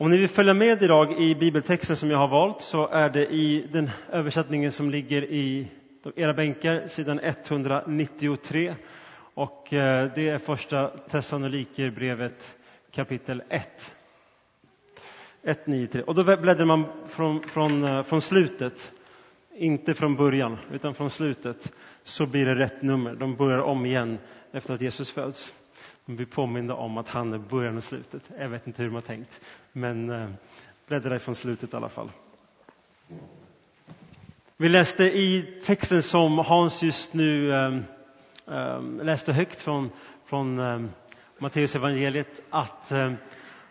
Om ni vill följa med idag i bibeltexten som jag har valt så är det i den översättningen som ligger i era bänkar, sidan 193. Och eh, det är första Thessalonikerbrevet kapitel 1. 1, 9, 3. Och då bläddrar man från, från, eh, från slutet, inte från början, utan från slutet, så blir det rätt nummer. De börjar om igen efter att Jesus föds. Vi blir om att han är början och slutet. Jag vet inte hur de har tänkt, men eh, bläddra ifrån slutet i alla fall. Vi läste i texten som Hans just nu um, um, läste högt från, från um, Matteus evangeliet att um,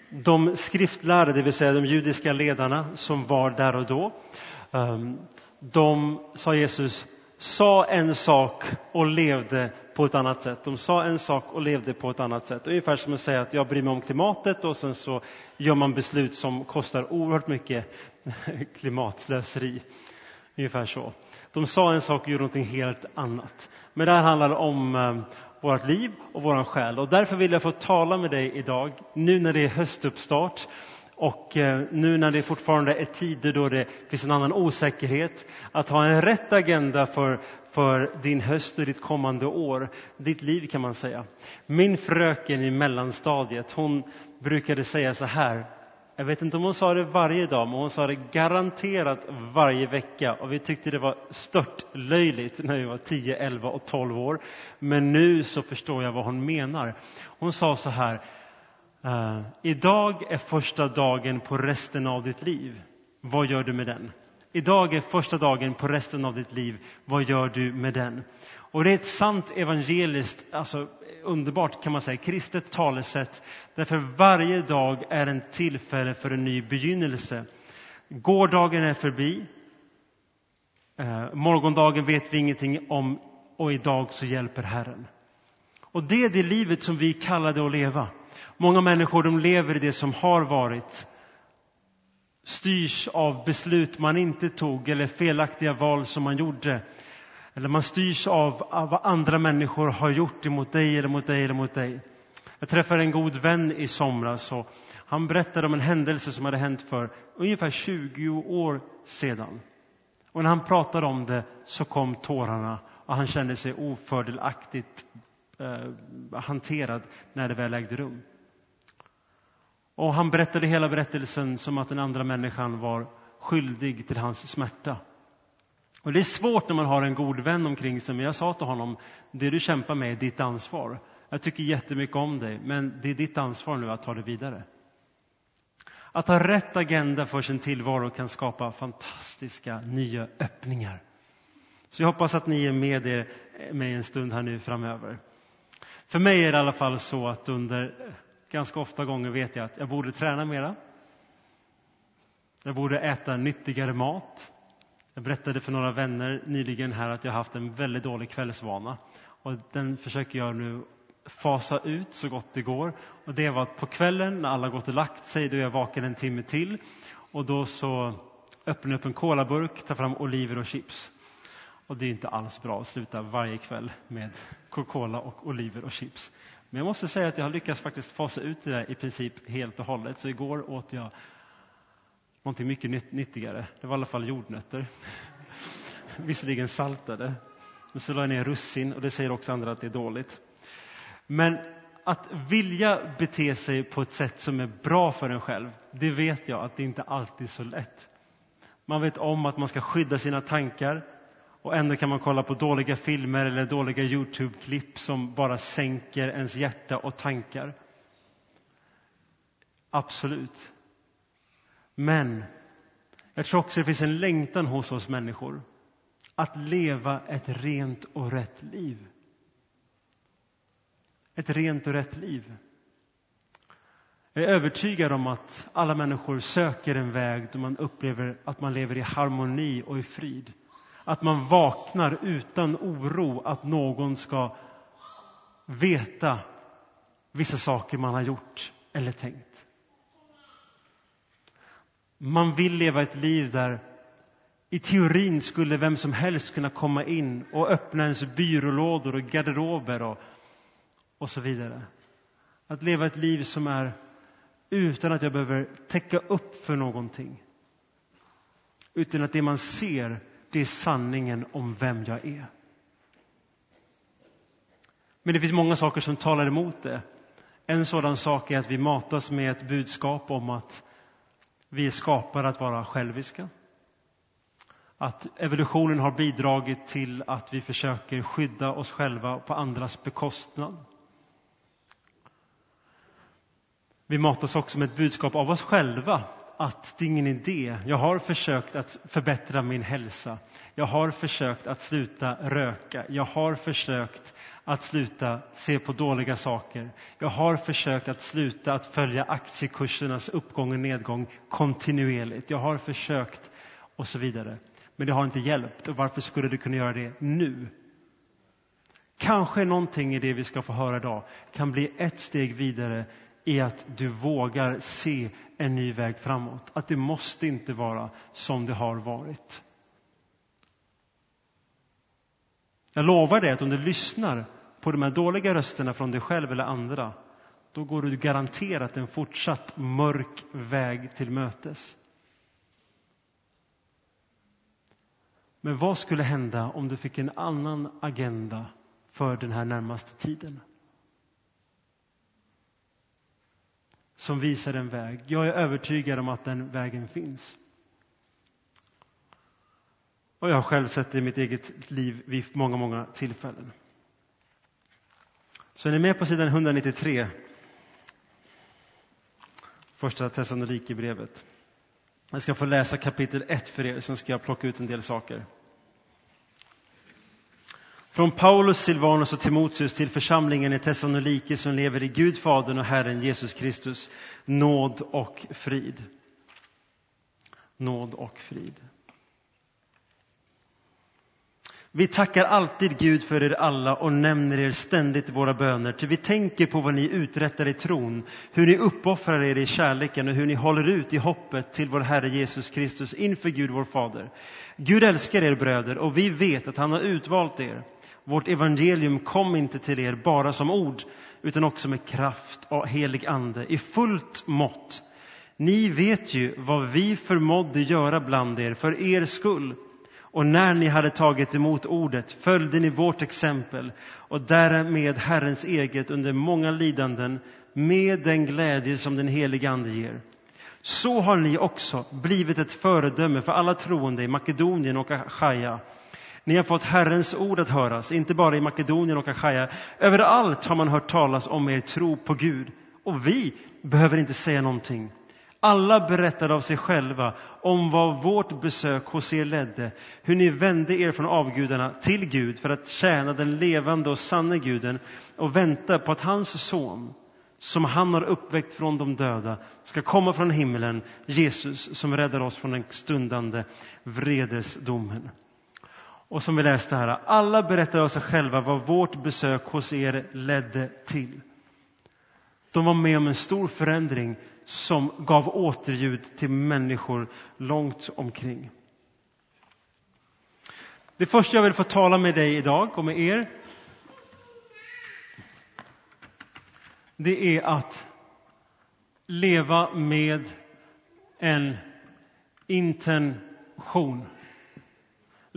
de skriftlärare, det vill säga de judiska ledarna som var där och då, de, sa Jesus, sa en sak och levde på ett annat sätt. De sa en sak och levde på ett annat sätt. Ungefär som att säga att jag bryr mig om klimatet och sen så gör man beslut som kostar oerhört mycket klimatslöseri. Ungefär så. De sa en sak och gjorde någonting helt annat. Men det här handlar om eh, vårt liv och vår själ. Och därför vill jag få tala med dig idag, nu när det är höstuppstart och eh, nu när det fortfarande är tider då det finns en annan osäkerhet, att ha en rätt agenda för, för din höst och ditt kommande år, ditt liv kan man säga. Min fröken i mellanstadiet, hon brukade säga så här, jag vet inte om hon sa det varje dag, men hon sa det garanterat varje vecka. Och vi tyckte det var stört löjligt när vi var 10, 11 och 12 år. Men nu så förstår jag vad hon menar. Hon sa så här, Uh, idag är första dagen på resten av ditt liv. Vad gör du med den? Idag är första dagen på resten av ditt liv. Vad gör du med den? Och det är ett sant evangeliskt, alltså underbart kan man säga, kristet talesätt. Därför varje dag är en tillfälle för en ny begynnelse. Gårdagen är förbi. Uh, morgondagen vet vi ingenting om och idag så hjälper Herren. Och det är det livet som vi kallade att leva. Många människor de lever i det som har varit, styrs av beslut man inte tog eller felaktiga val som man gjorde. Eller man styrs av, av vad andra människor har gjort emot dig eller mot dig eller mot dig. Jag träffade en god vän i somras och han berättade om en händelse som hade hänt för ungefär 20 år sedan. Och när han pratade om det så kom tårarna och han kände sig ofördelaktigt eh, hanterad när det väl ägde rum. Och han berättade hela berättelsen som att den andra människan var skyldig till hans smärta. Och det är svårt när man har en god vän omkring sig, men jag sa till honom, det du kämpar med är ditt ansvar. Jag tycker jättemycket om dig, men det är ditt ansvar nu att ta det vidare. Att ha rätt agenda för sin tillvaro kan skapa fantastiska nya öppningar. Så jag hoppas att ni är med er mig en stund här nu framöver. För mig är det i alla fall så att under ganska ofta gånger vet jag att jag borde träna mera. Jag borde äta nyttigare mat. Jag berättade för några vänner nyligen här att jag haft en väldigt dålig kvällsvana. Och den försöker jag nu fasa ut så gott det går. Och det var att på kvällen när alla gått och lagt sig, då är jag vaken en timme till. Och då så öppnar jag upp en colaburk, tar fram oliver och chips. Och det är inte alls bra att sluta varje kväll med Coca-Cola och oliver och chips. Men jag måste säga att jag har lyckats faktiskt fasa ut det där i princip helt och hållet. Så igår åt jag någonting mycket nyttigare. Det var i alla fall jordnötter. Visserligen saltade. Men så la jag ner russin och det säger också andra att det är dåligt. Men att vilja bete sig på ett sätt som är bra för en själv, det vet jag att det inte alltid är så lätt. Man vet om att man ska skydda sina tankar, och ändå kan man kolla på dåliga filmer eller dåliga Youtube-klipp som bara sänker ens hjärta och tankar. Absolut. Men jag tror också det finns en längtan hos oss människor att leva ett rent och rätt liv. Ett rent och rätt liv. Jag är övertygad om att alla människor söker en väg där man upplever att man lever i harmoni och i frid. Att man vaknar utan oro att någon ska veta vissa saker man har gjort eller tänkt. Man vill leva ett liv där i teorin skulle vem som helst kunna komma in och öppna ens byrålådor och garderober och, och så vidare. Att leva ett liv som är utan att jag behöver täcka upp för någonting. Utan att det man ser, det är sanningen om vem jag är. Men det finns många saker som talar emot det. En sådan sak är att vi matas med ett budskap om att vi är skapade att vara själviska. Att evolutionen har bidragit till att vi försöker skydda oss själva på andras bekostnad. Vi matas också med ett budskap av oss själva att det är ingen idé. Jag har försökt att förbättra min hälsa. Jag har försökt att sluta röka. Jag har försökt att sluta se på dåliga saker. Jag har försökt att sluta att följa aktiekursernas uppgång och nedgång kontinuerligt. Jag har försökt och så vidare. Men det har inte hjälpt. Och varför skulle du kunna göra det nu? Kanske någonting i det vi ska få höra idag kan bli ett steg vidare i att du vågar se en ny väg framåt. Att det måste inte vara som det har varit. Jag lovar dig att om du lyssnar på de här dåliga rösterna från dig själv eller andra, då går du garanterat en fortsatt mörk väg till mötes. Men vad skulle hända om du fick en annan agenda för den här närmaste tiden? Som visar en väg. Jag är övertygad om att den vägen finns. Och jag har själv sett det i mitt eget liv vid många, många tillfällen. Så är ni med på sidan 193? Första Thessalonikerbrevet. Jag ska få läsa kapitel 1 för er, sen ska jag plocka ut en del saker. Från Paulus, Silvanus och Timoteus till församlingen i Thessalonike som lever i Gud Fadern och Herren Jesus Kristus, nåd och frid. Nåd och frid. Vi tackar alltid Gud för er alla och nämner er ständigt i våra böner, ty vi tänker på vad ni uträttar i tron, hur ni uppoffrar er i kärleken och hur ni håller ut i hoppet till vår Herre Jesus Kristus inför Gud vår Fader. Gud älskar er bröder och vi vet att han har utvalt er. Vårt evangelium kom inte till er bara som ord, utan också med kraft och helig ande, i fullt mått. Ni vet ju vad vi förmådde göra bland er för er skull och när ni hade tagit emot ordet följde ni vårt exempel och därmed Herrens eget under många lidanden med den glädje som den helige Ande ger. Så har ni också blivit ett föredöme för alla troende i Makedonien och Achaia. Ni har fått Herrens ord att höras, inte bara i Makedonien och Achaia. Överallt har man hört talas om er tro på Gud. Och vi behöver inte säga någonting. Alla berättade av sig själva om vad vårt besök hos er ledde, hur ni vände er från avgudarna till Gud för att tjäna den levande och sanne guden och vänta på att hans son, som han har uppväckt från de döda, ska komma från himlen, Jesus som räddar oss från den stundande vredesdomen. Och som vi läste här, alla berättade av sig själva vad vårt besök hos er ledde till. De var med om en stor förändring som gav återljud till människor långt omkring. Det första jag vill få tala med dig idag och med er det är att leva med en intention.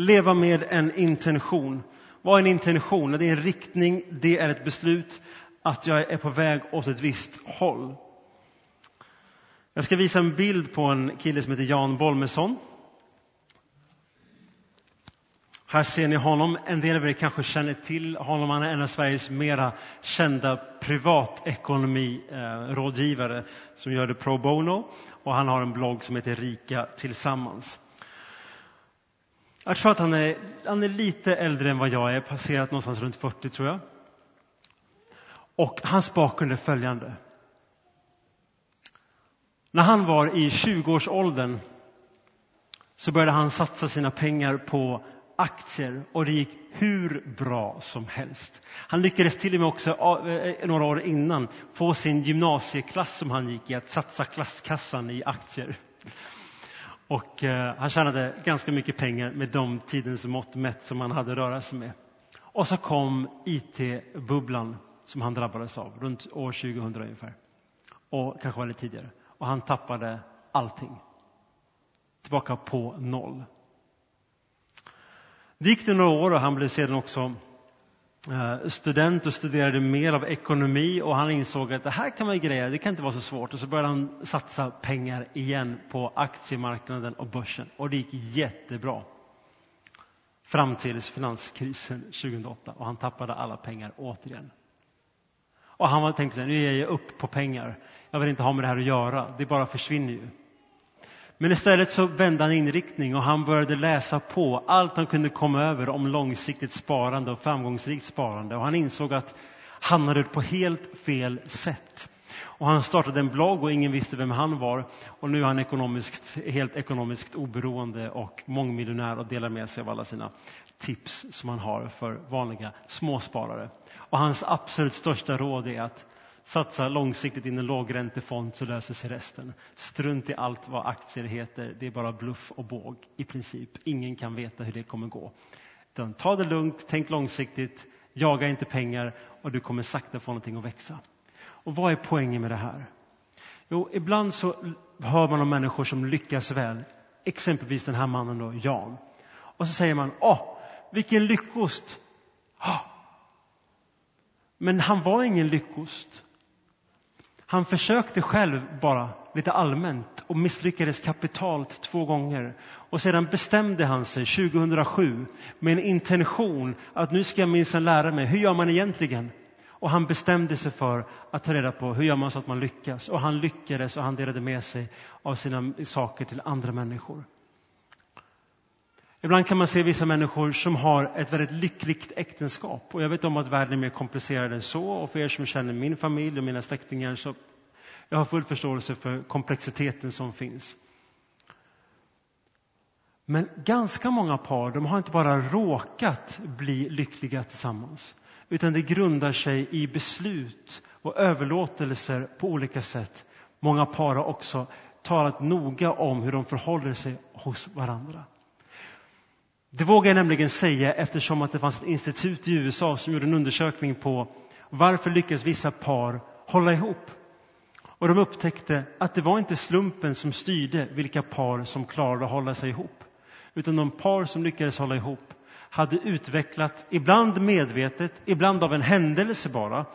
Leva med en intention. Vad är en intention? Det är en riktning, det är ett beslut att jag är på väg åt ett visst håll. Jag ska visa en bild på en kille som heter Jan Bolmesson. Här ser ni honom. En del av er kanske känner till honom. Han är en av Sveriges mera kända privatekonomirådgivare som gör det pro bono. Och han har en blogg som heter Rika tillsammans. Jag tror att han är, han är lite äldre än vad jag är, passerat någonstans runt 40 tror jag. Och hans bakgrund är följande. När han var i 20-årsåldern så började han satsa sina pengar på aktier och det gick hur bra som helst. Han lyckades till och med också eh, några år innan få sin gymnasieklass som han gick i att satsa klasskassan i aktier. Och eh, han tjänade ganska mycket pengar med de tidens mått mätt som han hade att röra sig med. Och så kom IT-bubblan som han drabbades av runt år 2000 ungefär. och kanske var det tidigare. Och han tappade allting. Tillbaka på noll. Det gick det några år och han blev sedan också Eh, student och studerade mer av ekonomi och han insåg att det här kan man greja, det kan inte vara så svårt. Och så började han satsa pengar igen på aktiemarknaden och börsen och det gick jättebra. Fram till finanskrisen 2008 och han tappade alla pengar återigen. Och han tänkte så här, nu ger jag upp på pengar. Jag vill inte ha med det här att göra, det bara försvinner ju. Men istället så vände han inriktning och han började läsa på allt han kunde komma över om långsiktigt sparande och framgångsrikt sparande. Och han insåg att han hade på helt fel sätt. Och han startade en blogg och ingen visste vem han var. Och nu är han ekonomiskt, helt ekonomiskt oberoende och mångmiljonär och delar med sig av alla sina tips som han har för vanliga småsparare. Och hans absolut största råd är att satsa långsiktigt i en lågräntefond så löser sig resten. Strunt i allt vad aktier heter, det är bara bluff och båg i princip. Ingen kan veta hur det kommer gå. Utan ta det lugnt, tänk långsiktigt, jaga inte pengar och du kommer sakta få någonting att växa. Och vad är poängen med det här? Jo, ibland så hör man om människor som lyckas väl, exempelvis den här mannen då, Jan. Och så säger man, åh, vilken lyckost! Oh. Men han var ingen lyckost. Han försökte själv bara lite allmänt och misslyckades kapitalt två gånger. Och sedan bestämde han sig 2007 med en intention att nu ska jag minsann lära mig, hur gör man egentligen? Och han bestämde sig för att ta reda på hur gör man så att man lyckas. Och han lyckades och han delade med sig av sina saker till andra människor. Ibland kan man se vissa människor som har ett väldigt lyckligt äktenskap. Och jag vet om att världen är mer komplicerad än så. Och för er som känner min familj och mina släktingar så jag har full förståelse för komplexiteten som finns. Men ganska många par de har inte bara råkat bli lyckliga tillsammans utan det grundar sig i beslut och överlåtelser på olika sätt. Många par har också talat noga om hur de förhåller sig hos varandra. Det vågar jag nämligen säga eftersom att det fanns ett institut i USA som gjorde en undersökning på varför lyckas vissa par hålla ihop? Och de upptäckte att det var inte slumpen som styrde vilka par som klarade att hålla sig ihop. Utan de par som lyckades hålla ihop hade utvecklat, ibland medvetet, ibland av en händelse bara,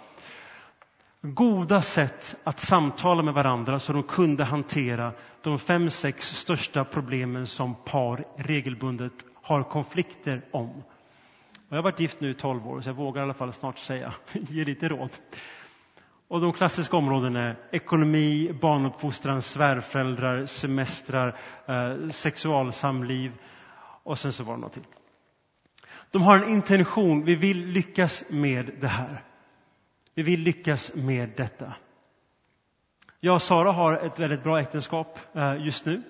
goda sätt att samtala med varandra så de kunde hantera de fem, sex största problemen som par regelbundet har konflikter om. Och jag har varit gift nu i 12 år, så jag vågar i alla fall snart säga, ge lite råd. Och de klassiska områdena är ekonomi, barnuppfostran, svärföräldrar, semestrar, eh, sexualsamliv och sen så var det något till. De har en intention, vi vill lyckas med det här. Vi vill lyckas med detta. Jag och Sara har ett väldigt bra äktenskap eh, just nu.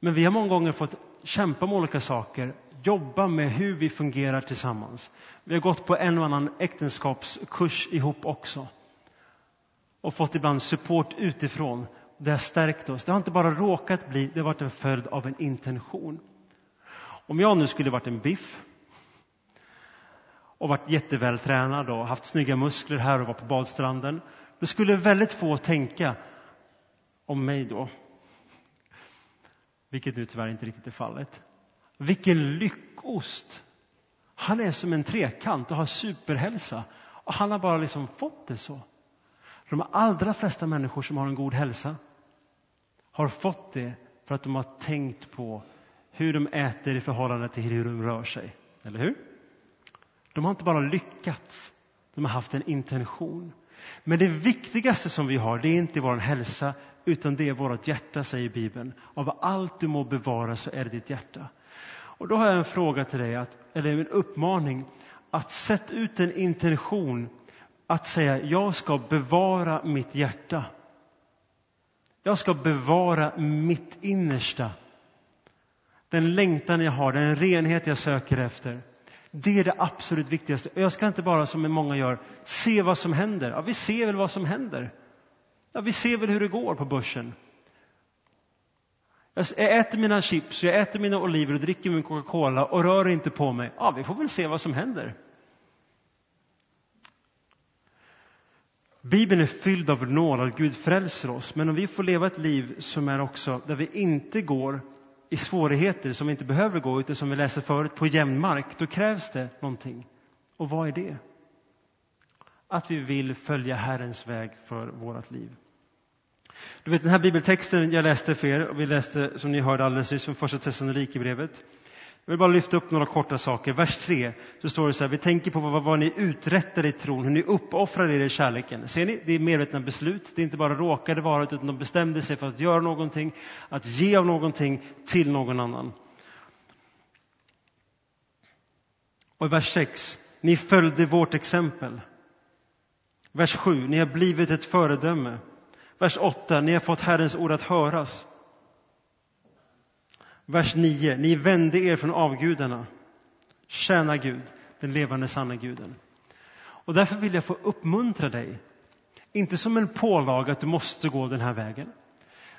Men vi har många gånger fått kämpa med olika saker, jobba med hur vi fungerar tillsammans. Vi har gått på en och annan äktenskapskurs ihop också och fått ibland support utifrån. Det har stärkt oss. Det har inte bara råkat bli, det har varit en följd av en intention. Om jag nu skulle varit en biff och varit jättevältränad och haft snygga muskler här och var på badstranden, då skulle väldigt få tänka om mig då. Vilket nu tyvärr inte riktigt är fallet. Vilken lyckost! Han är som en trekant och har superhälsa. Och han har bara liksom fått det så. De allra flesta människor som har en god hälsa har fått det för att de har tänkt på hur de äter i förhållande till hur de rör sig. Eller hur? De har inte bara lyckats, de har haft en intention. Men det viktigaste som vi har, det är inte vår hälsa, utan det är vårt hjärta, säger Bibeln. Av allt du må bevara så är det ditt hjärta. Och då har jag en fråga till dig, att, eller en uppmaning, att sätta ut en intention att säga jag ska bevara mitt hjärta. Jag ska bevara mitt innersta. Den längtan jag har, den renhet jag söker efter. Det är det absolut viktigaste. Jag ska inte bara som många gör se vad som händer. Ja, vi ser väl vad som händer. Ja, vi ser väl hur det går på börsen. Jag äter mina chips, jag äter mina oliver och dricker min Coca-Cola och rör inte på mig. Ja, vi får väl se vad som händer. Bibeln är fylld av nåd, att Gud frälser oss. Men om vi får leva ett liv som är också där vi inte går i svårigheter som vi inte behöver gå, utan som vi läser förut, på jämn mark, då krävs det någonting. Och vad är det? Att vi vill följa Herrens väg för vårt liv. Du vet den här bibeltexten jag läste för er, och vi läste som ni hörde alldeles nyss från första Thessalonikerbrevet. Jag vill bara lyfta upp några korta saker. Vers 3 så står det så här, vi tänker på vad, vad ni uträttar i tron, hur ni uppoffrar er i kärleken. Ser ni, det är medvetna beslut. Det är inte bara råkade vara, utan de bestämde sig för att göra någonting, att ge av någonting till någon annan. Och i vers 6, ni följde vårt exempel. Vers 7, ni har blivit ett föredöme. Vers 8, ni har fått Herrens ord att höras. Vers 9. Ni vände er från avgudarna. Tjäna Gud, den levande sanna guden. Och därför vill jag få uppmuntra dig, inte som en pålaga att du måste gå den här vägen,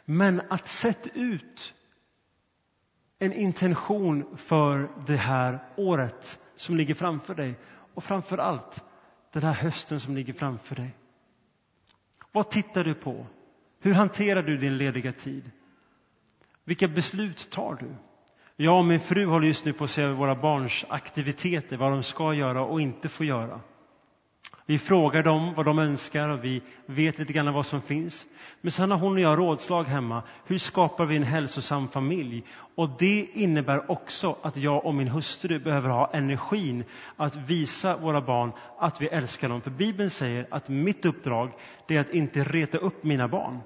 men att sätta ut en intention för det här året som ligger framför dig och framför allt den här hösten som ligger framför dig. Vad tittar du på? Hur hanterar du din lediga tid? Vilka beslut tar du? Jag och min fru håller just nu på att se över våra barns aktiviteter, vad de ska göra och inte få göra. Vi frågar dem vad de önskar och vi vet lite grann vad som finns. Men sen har hon och jag rådslag hemma. Hur skapar vi en hälsosam familj? Och det innebär också att jag och min hustru behöver ha energin att visa våra barn att vi älskar dem. För Bibeln säger att mitt uppdrag är att inte reta upp mina barn.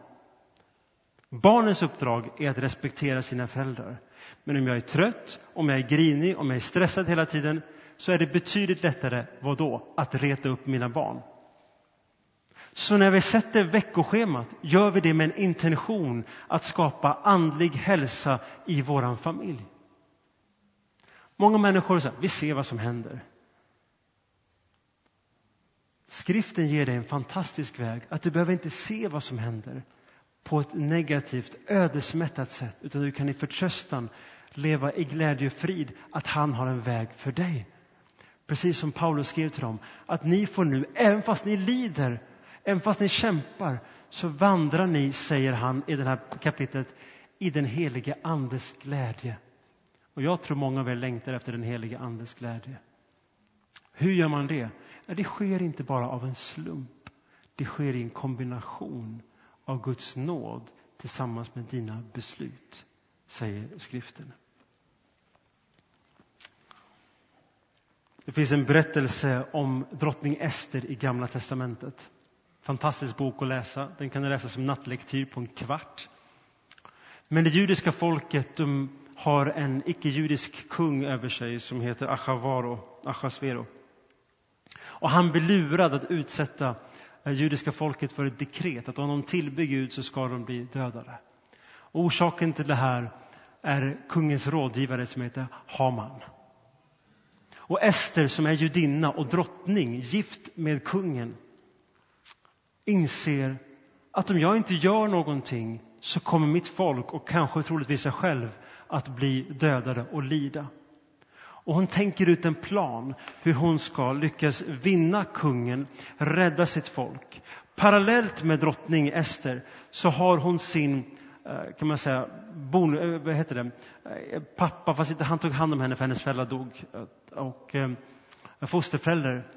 Barnens uppdrag är att respektera sina föräldrar. Men om jag är trött, om jag är grinig, om jag är stressad hela tiden så är det betydligt lättare, vad då? Att reta upp mina barn. Så när vi sätter veckoschemat gör vi det med en intention att skapa andlig hälsa i vår familj. Många människor säger vi ser vad som händer. Skriften ger dig en fantastisk väg att du behöver inte se vad som händer på ett negativt, ödesmättat sätt, utan du kan i förtröstan leva i glädje och frid att han har en väg för dig. Precis som Paulus skrev till dem, att ni får nu, även fast ni lider, även fast ni kämpar, så vandrar ni, säger han i det här kapitlet, i den helige Andes glädje. Och jag tror många av er längtar efter den helige Andes glädje. Hur gör man det? Det sker inte bara av en slump. Det sker i en kombination av Guds nåd tillsammans med dina beslut, säger skriften. Det finns en berättelse om drottning Ester i Gamla testamentet. Fantastisk bok att läsa. Den kan du läsa som nattlektyr på en kvart. Men det judiska folket de har en icke-judisk kung över sig som heter Achavaro, Achasvero. Och han blir lurad att utsätta eh, judiska folket för ett dekret att om de tillber Gud så ska de bli dödade. Och orsaken till det här är kungens rådgivare som heter Haman. Och Ester som är judinna och drottning, gift med kungen, inser att om jag inte gör någonting så kommer mitt folk och kanske troligtvis jag själv att bli dödade och lida. Och hon tänker ut en plan hur hon ska lyckas vinna kungen, rädda sitt folk. Parallellt med drottning Ester så har hon sin eh, Eh, kan man säga, bon, eh, vad heter det? Eh, pappa, fast inte han tog hand om henne för hennes föräldrar dog, och fosterförälder,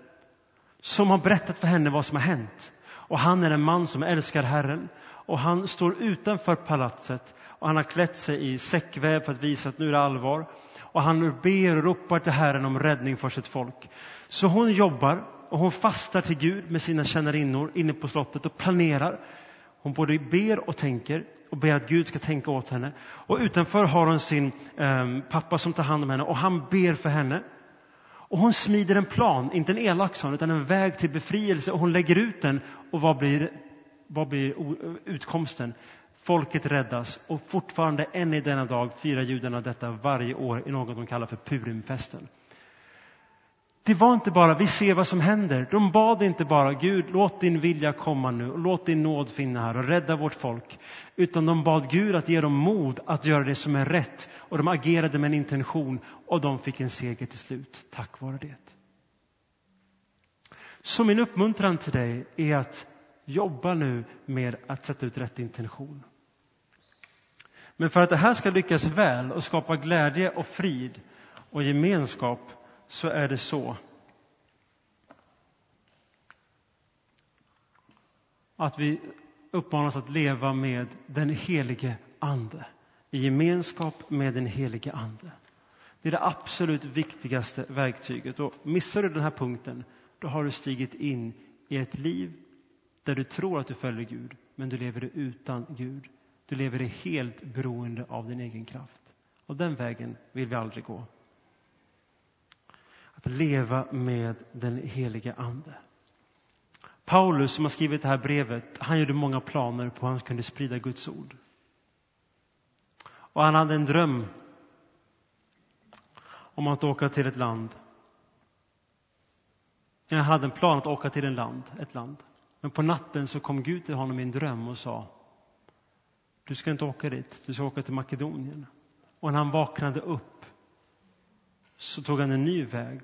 som har berättat för henne vad som har hänt. Och han är en man som älskar Herren och han står utanför palatset och han har klätt sig i säckväv för att visa att nu är det allvar och han ber och ropar till Herren om räddning för sitt folk. Så hon jobbar och hon fastar till Gud med sina tjänarinnor inne på slottet och planerar. Hon både ber och tänker och ber att Gud ska tänka åt henne. Och utanför har hon sin eh, pappa som tar hand om henne och han ber för henne. Och hon smider en plan, inte en elak sån, utan en väg till befrielse och hon lägger ut den. Och vad blir, vad blir utkomsten? Folket räddas och fortfarande än i denna dag firar judarna detta varje år i något de kallar för Purimfesten. Det var inte bara vi ser vad som händer. De bad inte bara Gud, låt din vilja komma nu och låt din nåd finna här och rädda vårt folk. Utan de bad Gud att ge dem mod att göra det som är rätt och de agerade med en intention och de fick en seger till slut tack vare det. Så min uppmuntran till dig är att jobba nu med att sätta ut rätt intention. Men för att det här ska lyckas väl och skapa glädje och frid och gemenskap så är det så att vi uppmanas att leva med den helige Ande, i gemenskap med den helige Ande. Det är det absolut viktigaste verktyget. Och missar du den här punkten, då har du stigit in i ett liv där du tror att du följer Gud, men du lever det utan Gud. Du lever det helt beroende av din egen kraft. Och den vägen vill vi aldrig gå. Att leva med den helige Ande. Paulus som har skrivit det här brevet, han gjorde många planer på hur han kunde sprida Guds ord. Och han hade en dröm om att åka till ett land. Han hade en plan att åka till en land, ett land. Men på natten så kom Gud till honom i en dröm och sa Du ska inte åka dit, du ska åka till Makedonien. Och när han vaknade upp så tog han en ny väg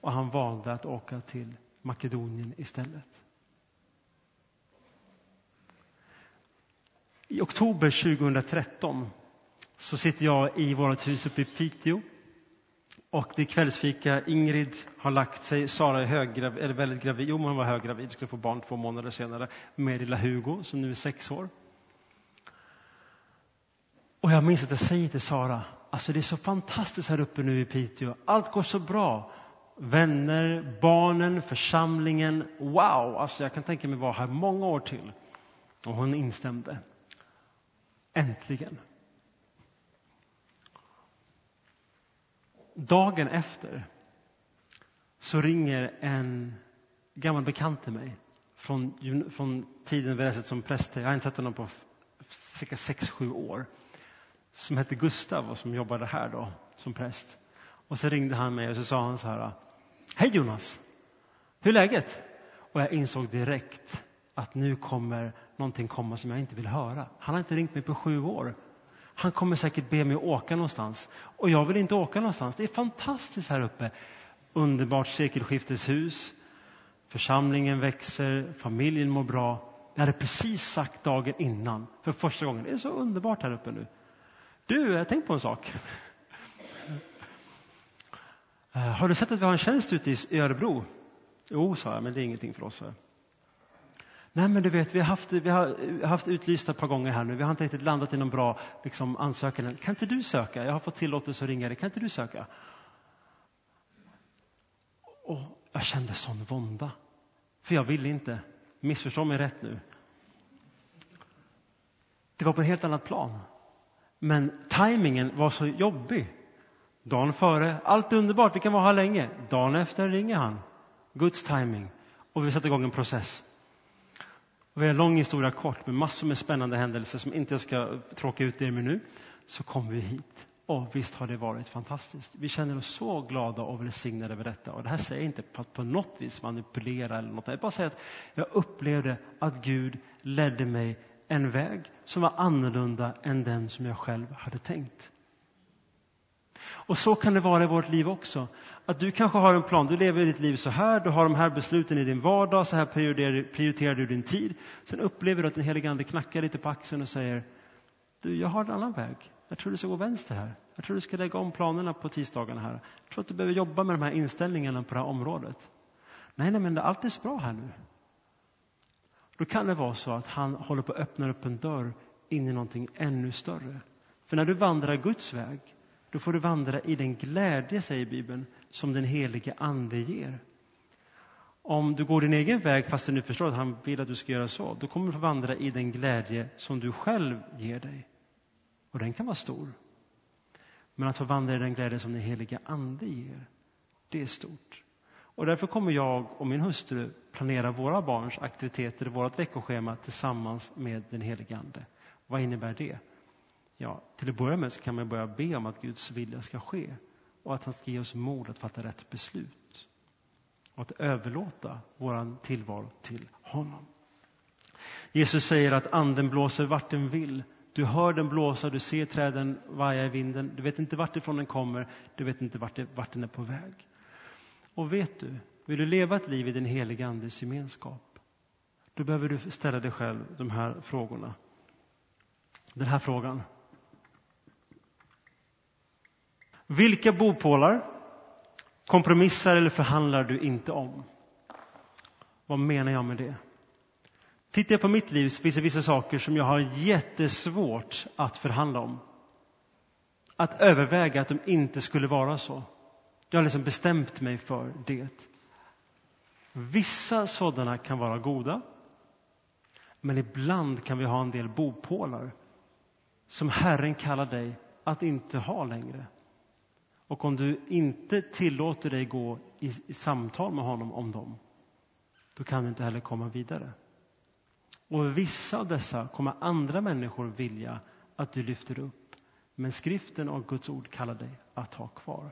och han valde att åka till Makedonien istället. I oktober 2013 så sitter jag i vårt hus uppe i Piteå. Och det är kvällsfika. Ingrid har lagt sig. Sara är höggravid, eller väldigt gravid. Jo, hon var höggravid. Skulle få barn två månader senare med lilla Hugo som nu är sex år. Och jag minns att jag säger till Sara, alltså det är så fantastiskt här uppe nu i Piteå. Allt går så bra. Vänner, barnen, församlingen. Wow! Alltså jag kan tänka mig vara här många år till. Och hon instämde. Äntligen. Dagen efter så ringer en gammal bekant till mig från, från tiden vi läste som präster. Jag har inte sett honom på cirka sex sju år. Som hette Gustav och som jobbade här då som präst. Och så ringde han mig och så sa han så här. Hej Jonas! Hur är läget? Och jag insåg direkt att nu kommer någonting komma som jag inte vill höra. Han har inte ringt mig på sju år. Han kommer säkert be mig åka någonstans. Och jag vill inte åka någonstans. Det är fantastiskt här uppe. Underbart sekelskifteshus. Församlingen växer, familjen mår bra. Jag hade precis sagt dagen innan, för första gången. Det är så underbart här uppe nu. Du, jag tänkte på en sak. Eh, har du sett att vi har en tjänst ute i Örebro? Jo, sa jag, men det är ingenting för oss. Nej, men du vet, vi har haft, vi har haft utlysta ett par gånger här nu. Vi har inte riktigt landat i någon bra liksom, ansökan. Kan inte du söka? Jag har fått tillåtelse att ringa dig. Kan inte du söka? Och jag kände sån vånda. För jag ville inte. Missförstå mig rätt nu. Det var på ett helt annat plan. Men tajmingen var så jobbig. Dagen före, allt är underbart, vi kan vara här länge. Dagen efter ringer han. Guds timing. Och vi sätter igång en process. Och vi har en lång historia kort med massor med spännande händelser som inte jag ska tråka ut er med nu. Så kom vi hit. Och visst har det varit fantastiskt. Vi känner oss så glada och välsignade över detta. Och det här säger jag inte på att på något vis manipulera eller något. Jag bara säger att jag upplevde att Gud ledde mig en väg som var annorlunda än den som jag själv hade tänkt. Och så kan det vara i vårt liv också. Att du kanske har en plan, du lever ditt liv så här, du har de här besluten i din vardag, så här prioriterar, prioriterar du din tid. Sen upplever du att den helige Ande knackar lite på axeln och säger Du, jag har en annan väg. Jag tror du ska gå vänster här. Jag tror du ska lägga om planerna på tisdagarna här. Jag tror att du behöver jobba med de här inställningarna på det här området. Nej, nej, men allt är så bra här nu. Då kan det vara så att han håller på att öppna upp en dörr in i någonting ännu större. För när du vandrar Guds väg, då får du vandra i den glädje, säger Bibeln, som den helige Ande ger. Om du går din egen väg fast du förstår att han vill att du ska göra så, då kommer du få vandra i den glädje som du själv ger dig. Och den kan vara stor. Men att få vandra i den glädje som den helige Ande ger, det är stort. Och därför kommer jag och min hustru planera våra barns aktiviteter, vårt veckoschema tillsammans med den helige Ande. Vad innebär det? Ja, till att börja med så kan man börja be om att Guds vilja ska ske och att han ska ge oss mod att fatta rätt beslut och att överlåta vår tillvaro till honom. Jesus säger att anden blåser vart den vill. Du hör den blåsa, du ser träden vaja i vinden. Du vet inte vart ifrån den kommer, du vet inte vart, vart den är på väg. Och vet du, vill du leva ett liv i den heliga Andes gemenskap, Då behöver du ställa dig själv de här frågorna. Den här frågan. Vilka bopålar kompromissar eller förhandlar du inte om? Vad menar jag med det? Tittar jag på mitt liv så finns det vissa saker som jag har jättesvårt att förhandla om. Att överväga att de inte skulle vara så. Jag har liksom bestämt mig för det. Vissa sådana kan vara goda. Men ibland kan vi ha en del bopålar som Herren kallar dig att inte ha längre. Och om du inte tillåter dig gå i, i samtal med honom om dem, då kan du inte heller komma vidare. Och vissa av dessa kommer andra människor vilja att du lyfter upp. Men skriften och Guds ord kallar dig att ha kvar.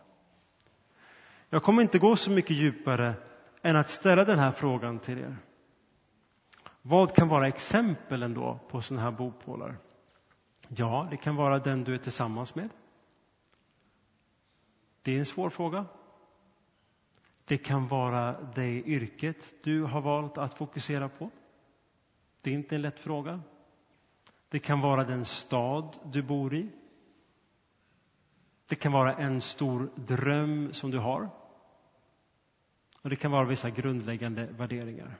Jag kommer inte gå så mycket djupare än att ställa den här frågan till er. Vad kan vara exempel ändå på sådana här bopålar? Ja, det kan vara den du är tillsammans med. Det är en svår fråga. Det kan vara det yrket du har valt att fokusera på. Det är inte en lätt fråga. Det kan vara den stad du bor i. Det kan vara en stor dröm som du har. Och det kan vara vissa grundläggande värderingar.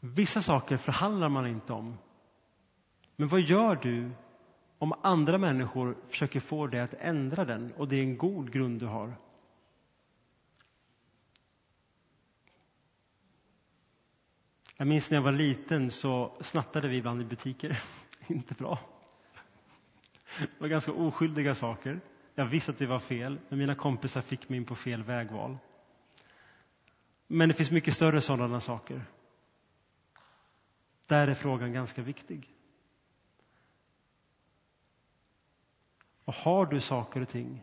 Vissa saker förhandlar man inte om. Men vad gör du om andra människor försöker få dig att ändra den och det är en god grund du har? Jag minns när jag var liten så snattade vi ibland i butiker. Inte bra. Det var ganska oskyldiga saker. Jag visste att det var fel, men mina kompisar fick mig in på fel vägval. Men det finns mycket större sådana saker. Där är frågan ganska viktig. Och har du saker och ting,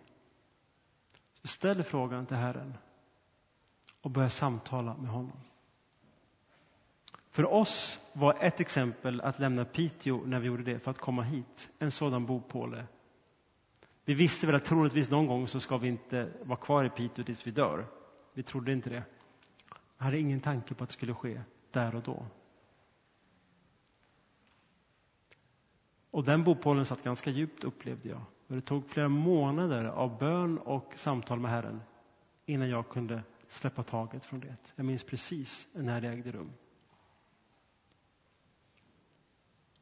så ställ frågan till Herren och börja samtala med honom. För oss var ett exempel att lämna Piteå när vi gjorde det för att komma hit, en sådan bopåle. Vi visste väl att troligtvis någon gång så ska vi inte vara kvar i Piteå tills vi dör. Vi trodde inte det. Jag hade ingen tanke på att det skulle ske där och då. Och den bopålen satt ganska djupt upplevde jag. Och det tog flera månader av bön och samtal med Herren innan jag kunde släppa taget från det. Jag minns precis när det ägde rum.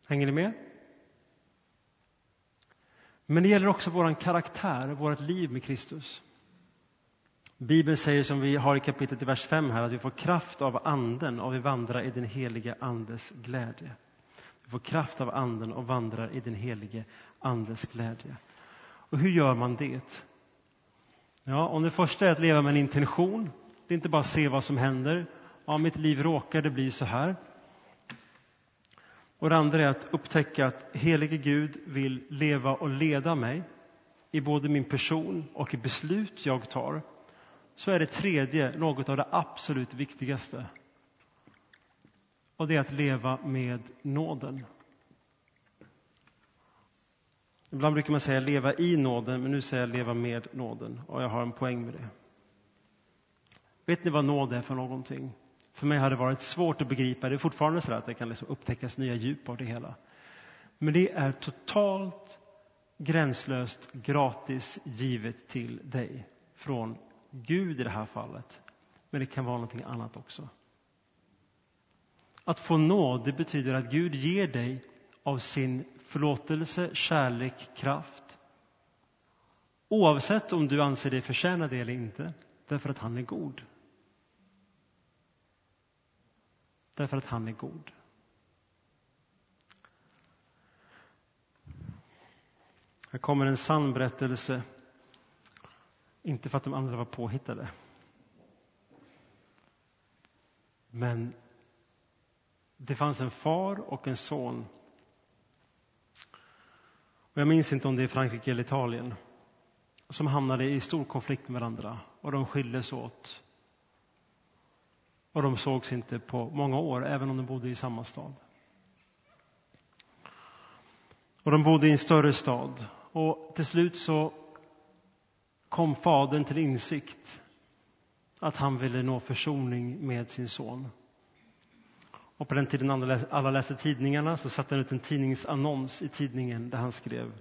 Hänger ni med? Men det gäller också vår karaktär, vårt liv med Kristus. Bibeln säger som vi har i kapitlet i vers 5 här att vi får kraft av anden och vi vandrar i den helige andes glädje. Vi får kraft av anden och vandrar i den helige andes glädje. Och hur gör man det? Ja, om det första är att leva med en intention, det är inte bara att se vad som händer. Ja, mitt liv råkade bli så här. Och det andra är att upptäcka att helige Gud vill leva och leda mig i både min person och i beslut jag tar. Så är det tredje något av det absolut viktigaste. Och det är att leva med nåden. Ibland brukar man säga leva i nåden, men nu säger jag leva med nåden. Och jag har en poäng med det. Vet ni vad nåd är för någonting? För mig har det varit svårt att begripa. Det är fortfarande så att det kan liksom upptäckas nya djup av det hela. Men det är totalt gränslöst gratis givet till dig från Gud i det här fallet. Men det kan vara någonting annat också. Att få nåd, det betyder att Gud ger dig av sin förlåtelse, kärlek, kraft. Oavsett om du anser dig förtjäna det eller inte, därför att han är god. Därför att han är god. Här kommer en sann berättelse. Inte för att de andra var påhittade. Men det fanns en far och en son. Och jag minns inte om det är Frankrike eller Italien. Som hamnade i stor konflikt med varandra och de skildes åt. Och de sågs inte på många år, även om de bodde i samma stad. Och de bodde i en större stad. Och till slut så kom fadern till insikt att han ville nå försoning med sin son. Och på den tiden alla läste tidningarna så satte han ut en tidningsannons i tidningen där han skrev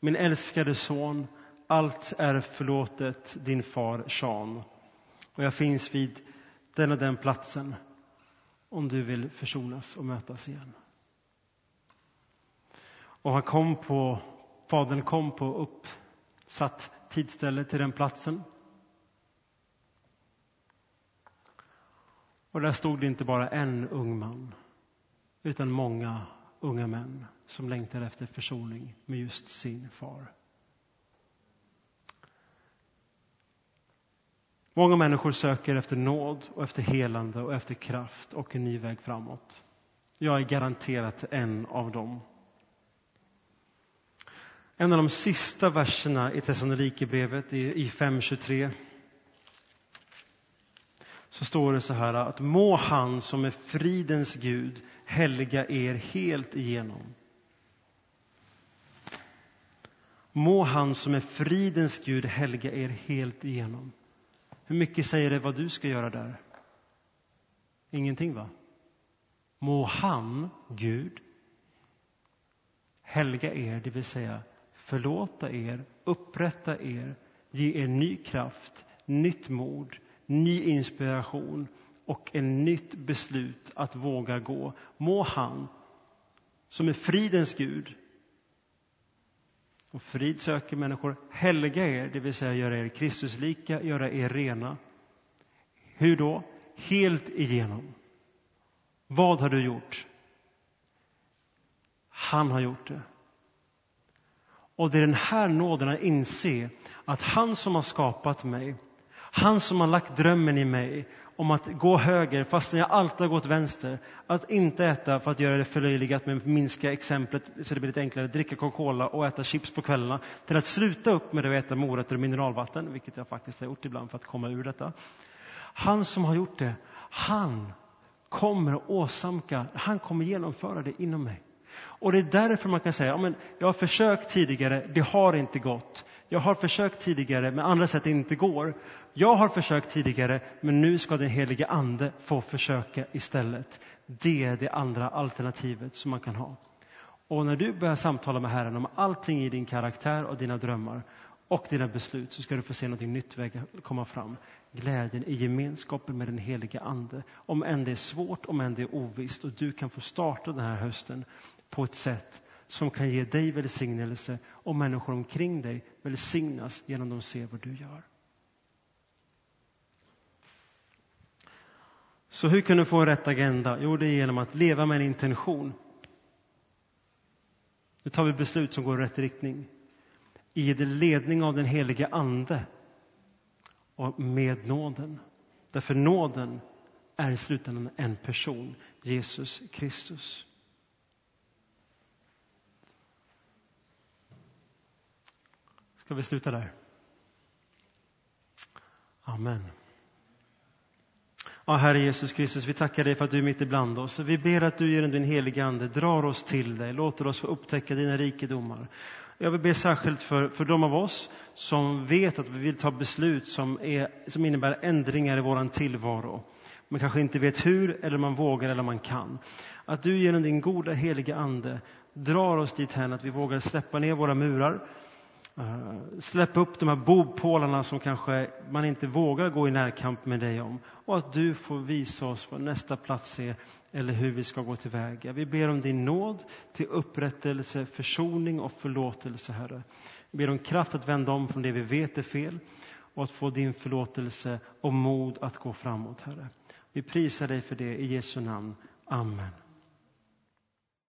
Min älskade son, allt är förlåtet din far Sean och jag finns vid den och den platsen om du vill försonas och mötas igen. Och han kom på, fadern kom på uppsatt tidsställe till den platsen. Och där stod det inte bara en ung man, utan många unga män som längtade efter försoning med just sin far. Många människor söker efter nåd och efter helande och efter kraft och en ny väg framåt. Jag är garanterat en av dem. En av de sista verserna i Thessalonikerbrevet i 5.23 så står det så här att må han som är fridens Gud helga er helt igenom. Må han som är fridens Gud helga er helt igenom. Hur mycket säger det vad du ska göra där? Ingenting, va? Må han, Gud, helga er, det vill säga förlåta er, upprätta er, ge er ny kraft, nytt mod, ny inspiration och en nytt beslut att våga gå. Må han, som är fridens Gud, och frid söker människor, helga er, det vill säga göra er Kristuslika, göra er rena. Hur då? Helt igenom. Vad har du gjort? Han har gjort det. Och det är den här nåden att inse att han som har skapat mig, han som har lagt drömmen i mig om att gå höger fastän jag alltid har gått vänster. Att inte äta för att göra det förlöjligat med minska exemplet så det blir lite enklare. Dricka Coca-Cola och äta chips på kvällarna. Till att sluta upp med att äta morötter och mineralvatten, vilket jag faktiskt har gjort ibland för att komma ur detta. Han som har gjort det, han kommer att åsamka, han kommer genomföra det inom mig. Och det är därför man kan säga, ja, men jag har försökt tidigare, det har inte gått. Jag har försökt tidigare, men andra sätt inte går. Jag har försökt tidigare, men nu ska den helige Ande få försöka istället. Det är det andra alternativet som man kan ha. Och när du börjar samtala med Herren om allting i din karaktär och dina drömmar och dina beslut så ska du få se något nytt komma fram. Glädjen i gemenskapen med den helige Ande. Om än det är svårt, om än det är ovisst och du kan få starta den här hösten på ett sätt som kan ge dig välsignelse och människor omkring dig välsignas genom att de ser vad du gör. Så hur kan du få en rätt agenda? Jo, det är genom att leva med en intention. Nu tar vi beslut som går i rätt riktning. I ledning av den helige Ande och med nåden. Därför nåden är i slutändan en person, Jesus Kristus. Ska vi sluta där? Amen. Ja, Herre Jesus Kristus, vi tackar dig för att du är mitt ibland oss. Vi ber att du genom din heliga Ande drar oss till dig, låter oss få upptäcka dina rikedomar. Jag vill be särskilt för, för de av oss som vet att vi vill ta beslut som, är, som innebär ändringar i vår tillvaro men kanske inte vet hur, eller man vågar eller man kan. Att du genom din goda heliga Ande drar oss dit att vi vågar släppa ner våra murar, Eh, släpp upp de här bopålarna som kanske man inte vågar gå i närkamp med dig om. Och att du får visa oss vad nästa plats är eller hur vi ska gå tillväga. Vi ber om din nåd till upprättelse, försoning och förlåtelse, Herre. Vi ber om kraft att vända om från det vi vet är fel och att få din förlåtelse och mod att gå framåt, Herre. Vi prisar dig för det i Jesu namn. Amen.